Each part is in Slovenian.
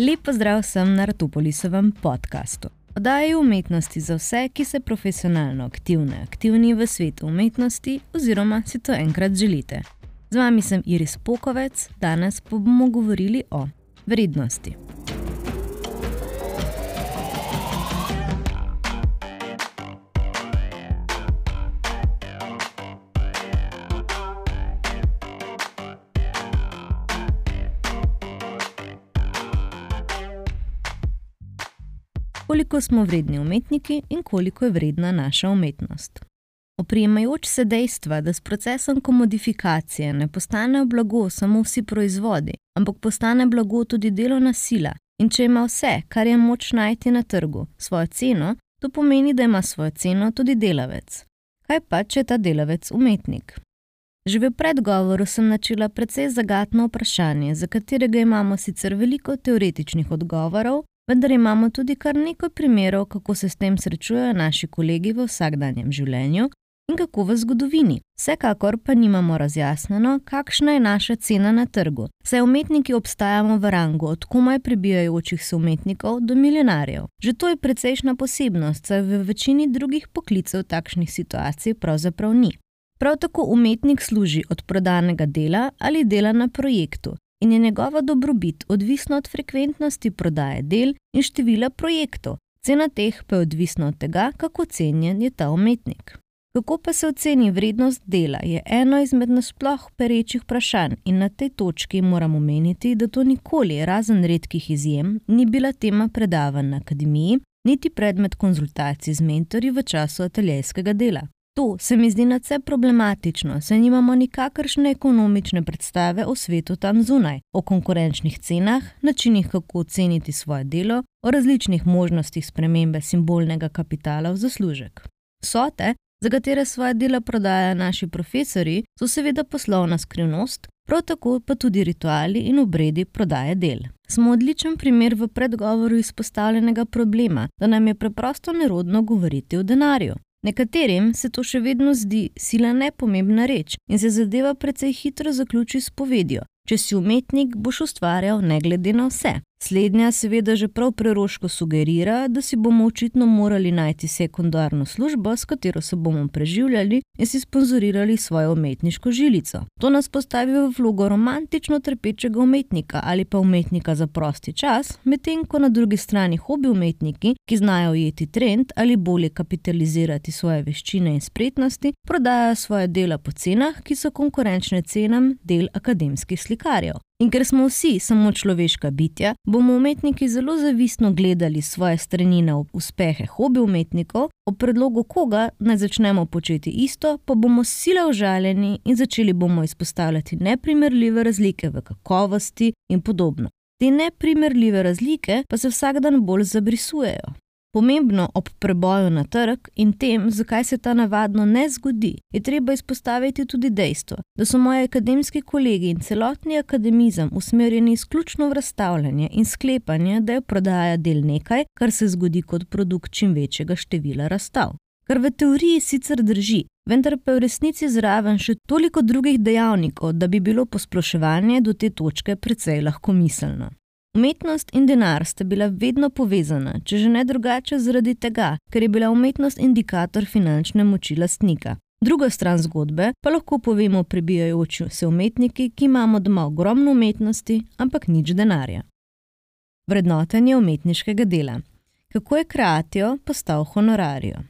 Lep pozdrav vsem na Ratupolisovem podkastu. Oddaji umetnosti za vse, ki se profesionalno aktivne, aktivni v svetu umetnosti oziroma si to enkrat želite. Z vami sem Iris Pokovec, danes pa bomo govorili o vrednosti. Koliko smo vredni umetniki in koliko je vredna naša umetnost. Oprijemajoč se dejstva, da s procesom komodifikacije ne postanejo blago samo vsi proizvodi, ampak postane blago tudi delovna sila, in če ima vse, kar je moč najti na trgu, svojo ceno, to pomeni, da ima svojo ceno tudi delavec. Kaj pa, če je ta delavec umetnik? Že v predgovoru sem načela precej zagatno vprašanje, za katerega imamo sicer veliko teoretičnih odgovorov, vendar imamo tudi kar nekaj primerov, kako se s tem srečujejo naši kolegi v vsakdanjem življenju in kako v zgodovini. Vsekakor pa nimamo razjasnjeno, kakšna je naša cena na trgu, saj umetniki obstajamo v rangu od komaj prebijajočih se umetnikov do milijonarjev. Že to je precejšna posebnost, saj v večini drugih poklicev takšnih situacij pravzaprav ni. Prav tako umetnik služi od prodanega dela ali dela na projektu, in je njegova dobrobit odvisna od frekventnosti prodaje del in števila projektov, cena teh pa je odvisna od tega, kako cenjen je ta umetnik. Kako pa se oceni vrednost dela, je eno izmed nasploh perečih vprašanj, in na tej točki moram omeniti, da to nikoli, razen redkih izjem, ni bila tema predavanj na akademiji, niti predmet konzultacij z mentorji v času ateljejskega dela. To se mi zdi nadvse problematično, saj nimamo nikakršne ekonomične predstave o svetu tam zunaj, o konkurenčnih cenah, načinih, kako oceniti svoje delo, o različnih možnostih spremembe simbolnega kapitala v zaslužek. Sote, za katere svoje dela prodajajo naši profesori, so seveda poslovna skrivnost, prav tako pa tudi rituali in obredi prodaje del. Smo odličen primer v predgovoru izpostavljenega problema, da nam je preprosto nerodno govoriti o denarju. Nekaterim se to še vedno zdi sila nepomembna reč in se zadeva precej hitro zaključi s povedjo: Če si umetnik, boš ustvarjal ne glede na vse. Slednja seveda že prav preroško sugerira, da si bomo očitno morali najti sekundarno službo, s katero se bomo preživljali in si sponzorirali svojo umetniško žilico. To nas postavi v vlogo romantično trpečega umetnika ali pa umetnika za prosti čas, medtem ko na drugi strani hobi umetniki, ki znajo ujeti trend ali bolje kapitalizirati svoje veščine in spretnosti, prodajajo svoje dela po cenah, ki so konkurenčne cenam del akademskih slikarjev. In ker smo vsi samo človeška bitja, bomo umetniki zelo zavistno gledali svoje strani na uspehe hobi umetnikov, ob predlogu koga naj začnemo početi isto, pa bomo sila užaljeni in začeli bomo izpostavljati neprimerljive razlike v kakovosti in podobno. Te neprimerljive razlike pa se vsak dan bolj zabrisujejo. Pomembno ob preboju na trg in tem, zakaj se ta navadno ne zgodi, je treba izpostaviti tudi dejstvo, da so moji akademski kolegi in celotni akademizem usmerjeni izključno v razstavljanje in sklepanje, da je prodaja del nekaj, kar se zgodi kot produkt čim večjega števila razstav. Kar v teoriji sicer drži, vendar pa je v resnici zraven še toliko drugih dejavnikov, da bi bilo posploševanje do te točke precej lahko miselno. Umetnost in denar sta bila vedno povezana, če že ne drugače zaradi tega, ker je bila umetnost indikator finančne moči lastnika. Druga stran zgodbe pa lahko povemo prebijajoči se umetniki, ki imamo doma ogromno umetnosti, ampak nič denarja. Vrednotenje umetniškega dela. Kako je kreatijo postal honorarijo?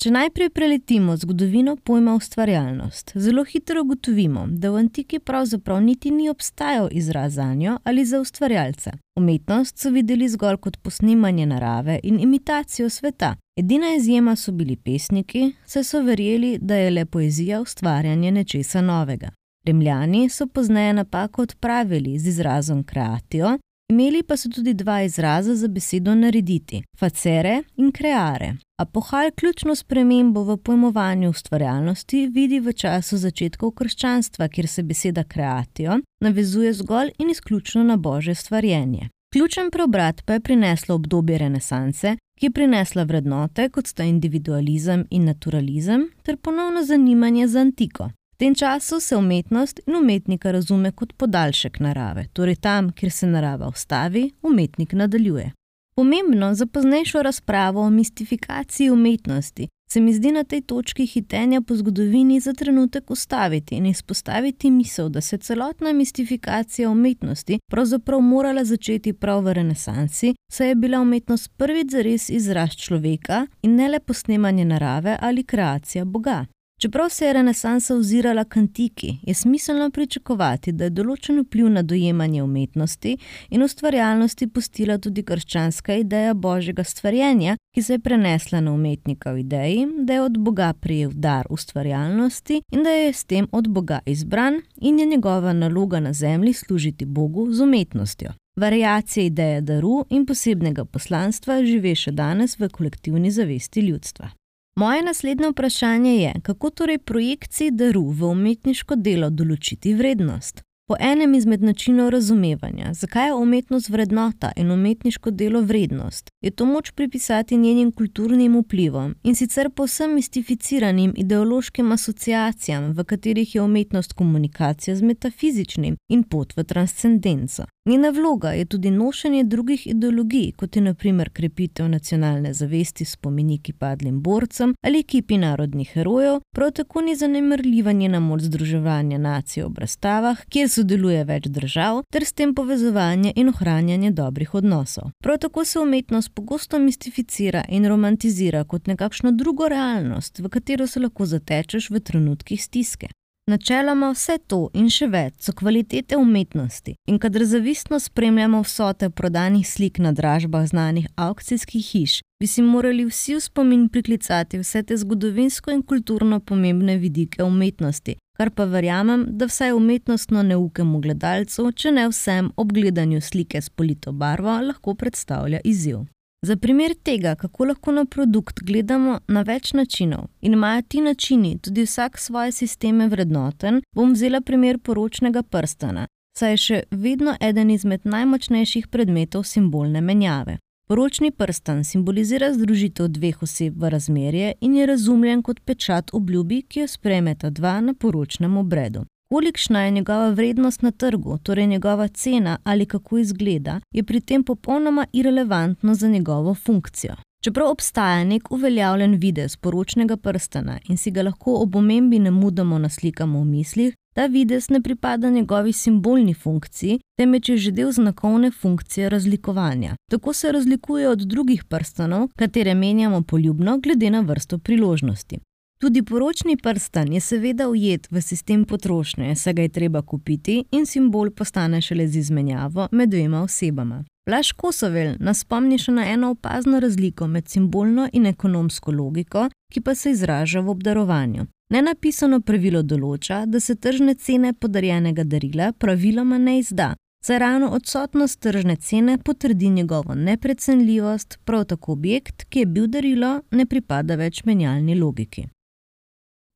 Če najprej preletimo zgodovino pojma ustvarjalnost, zelo hitro ugotovimo, da v antiki pravzaprav niti ni obstajal izraz za njo ali za ustvarjalca. Umetnost so videli zgolj kot posnemanje narave in imitacijo sveta. Edina izjema so bili pesniki, saj so verjeli, da je le poezija ustvarjanje nečesa novega. Rimljani so pozneje napako odpravili z izrazom kreatijo, imeli pa so tudi dva izraza za besedo narediti: facere in creare. Apohal ključno spremembo v pojmovanju ustvarjalnosti vidi v času začetkov krščanstva, kjer se beseda kreatijo navezuje zgolj in izključno na božje stvarjenje. Ključen preobrat pa je prineslo obdobje renesanse, ki je prinesla vrednote kot sta individualizem in naturalizem ter ponovno zanimanje za antiko. Tem času se umetnost in umetnika razume kot podaljšek narave, torej tam, kjer se narava ustavi, umetnik nadaljuje. Pomembno za poznejšo razpravo o mistifikaciji umetnosti se mi zdi na tej točki hitenja po zgodovini za trenutek ustaviti in izpostaviti misel, da se celotna mistifikacija umetnosti pravzaprav morala začeti prav v renesansi, saj je bila umetnost prvič zares izraz človeka in ne le posnemanje narave ali kreacija Boga. Čeprav se je renesansa ozirala k antiki, je smiselno pričakovati, da je določen vpliv na dojemanje umetnosti in ustvarjalnosti pustila tudi krščanska ideja božjega stvarjenja, ki se je prenesla na umetnika v ideji, da je od Boga prijel dar ustvarjalnosti in da je s tem od Boga izbran in je njegova naloga na zemlji služiti Bogu z umetnostjo. Variacije ideje daru in posebnega poslanstva žive še danes v kolektivni zavesti ljudstva. Moje naslednje vprašanje je, kako torej projekciji daru v umetniško delo določiti vrednost? Po enem izmed načinov razumevanja, zakaj je umetnost vrednota in umetniško delo vrednost, je to moč pripisati njenim kulturnim vplivom in sicer povsem mistificiranim ideološkim asociacijam, v katerih je umetnost komunikacija z metafizičnim in pot v transcendenco. Njena vloga je tudi nošenje drugih ideologij, kot je naprimer krepitev nacionalne zavesti spomeniki padlim borcem ali ekipi narodnih herojev, prav tako ni zanemrljiva njena moč združevanja nacij ob razstavah, kjer sodeluje več držav, ter s tem povezovanje in ohranjanje dobrih odnosov. Prav tako se umetnost pogosto mistificira in romantizira kot nekakšno drugo realnost, v katero se lahko zatečeš v trenutkih stiske. Načeloma vse to in še več so kvalitete umetnosti, in kadar zavistno spremljamo vsote prodanih slik na dražbah znanih aukcijskih hiš, bi si morali vsi v spomin priklicati vse te zgodovinsko in kulturno pomembne vidike umetnosti, kar pa verjamem, da vsaj umetnostno neukemu gledalcu, če ne vsem ob gledanju slike s polito barvo, lahko predstavlja izziv. Za primer tega, kako lahko na produkt gledamo na več načinov in imajo ti načini tudi vsak svoje sisteme vrednoten, bom vzela primer poročnega prstana, saj je še vedno eden izmed najmočnejših predmetov simbolne menjave. Poročni prstan simbolizira združitev dveh oseb v razmerje in je razumljen kot pečat obljubi, ki jo sprejmeta dva na poročnem obredu. Kolikšna je njegova vrednost na trgu, torej njegova cena ali kako izgleda, je pri tem popolnoma irrelevantno za njegovo funkcijo. Čeprav obstaja nek uveljavljen videz poročnega prstana in si ga lahko ob omembi ne mudamo naslikamo v mislih, ta videz ne pripada njegovi simbolni funkciji, temveč je že del znakovne funkcije razlikovanja. Tako se razlikuje od drugih prstanov, katere menjamo poljubno glede na vrsto priložnosti. Tudi poročni prstan je seveda ujet v sistem potrošnje, saj ga je treba kupiti in simbol postane šele z izmenjavo med dvema osebama. Blaž Kosovel nas spomni še na eno opazno razliko med simbolno in ekonomsko logiko, ki pa se izraža v obdarovanju. Nenapisano pravilo določa, da se tržne cene podarjenega darila praviloma ne izda, saj ravno odsotnost tržne cene potrdi njegovo neprecenljivost, prav tako objekt, ki je bil darilo, ne pripada več menjalni logiki.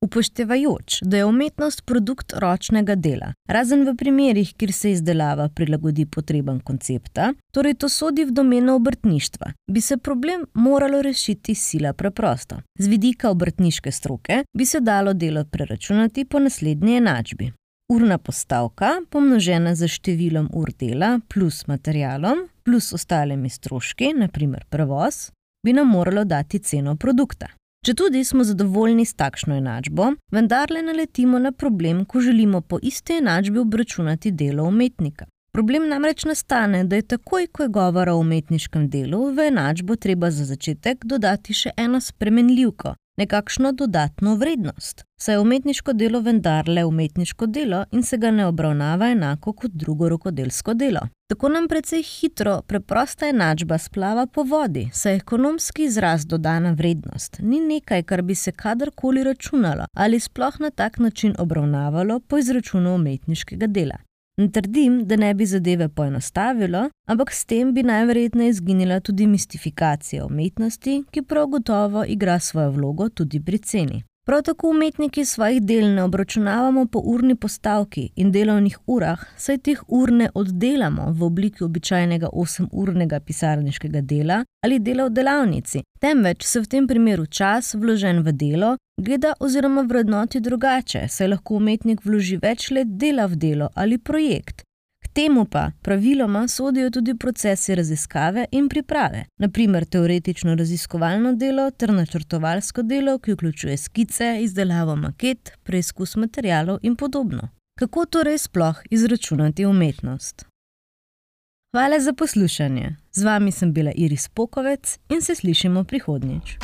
Upoštevajoč, da je umetnost produkt ročnega dela, razen v primerih, kjer se izdelava prilagodi potrebam koncepta, torej to sodi v domeno obrtništva, bi se problem moralo rešiti sila preprosto. Z vidika obrtniške stroke bi se dalo delo preračunati po naslednji enačbi. Urna postavka, pomnožena z številom ur dela plus materialom plus ostalimi stroški, naprimer prevoz, bi nam moralo dati ceno produkta. Če tudi smo zadovoljni s takšno enačbo, vendarle naletimo na problem, ko želimo po isti enačbi obračunati delo umetnika. Problem namreč nastane, da je takoj, ko je govora o umetniškem delu, v enačbo treba za začetek dodati še eno spremenljivko, nekakšno dodatno vrednost. Saj je umetniško delo vendarle umetniško delo in se ga ne obravnava enako kot drugo rokodelsko delo. Tako nam precej hitro preprosta enačba splava po vodi, saj ekonomski izraz dodana vrednost ni nekaj, kar bi se kadarkoli računalo ali sploh na tak način obravnavalo po izračunu umetniškega dela. Ne trdim, da ne bi zadeve poenostavilo, ampak s tem bi najverjetneje izginila tudi mistifikacija umetnosti, ki prav gotovo igra svojo vlogo tudi pri ceni. Prav tako umetniki svojih del ne obračunavamo po urni postavki in delovnih urah, saj teh ur ne oddelamo v obliki običajnega 8-urnega pisarniškega dela ali dela v delavnici, temveč se v tem primeru čas, vložen v delo, gleda oziroma vrednoti drugače, saj lahko umetnik vloži več let dela v delo ali projekt, temu pa praviloma sodijo tudi procesi raziskave in priprave, naprimer teoretično raziskovalno delo ter načrtovalsko delo, ki vključuje skice, izdelavo maket, preizkus materijalov in podobno. Kako torej sploh izračunati umetnost? Hvala za poslušanje. Z vami sem bila Iris Pokovec in se slišimo prihodnjič.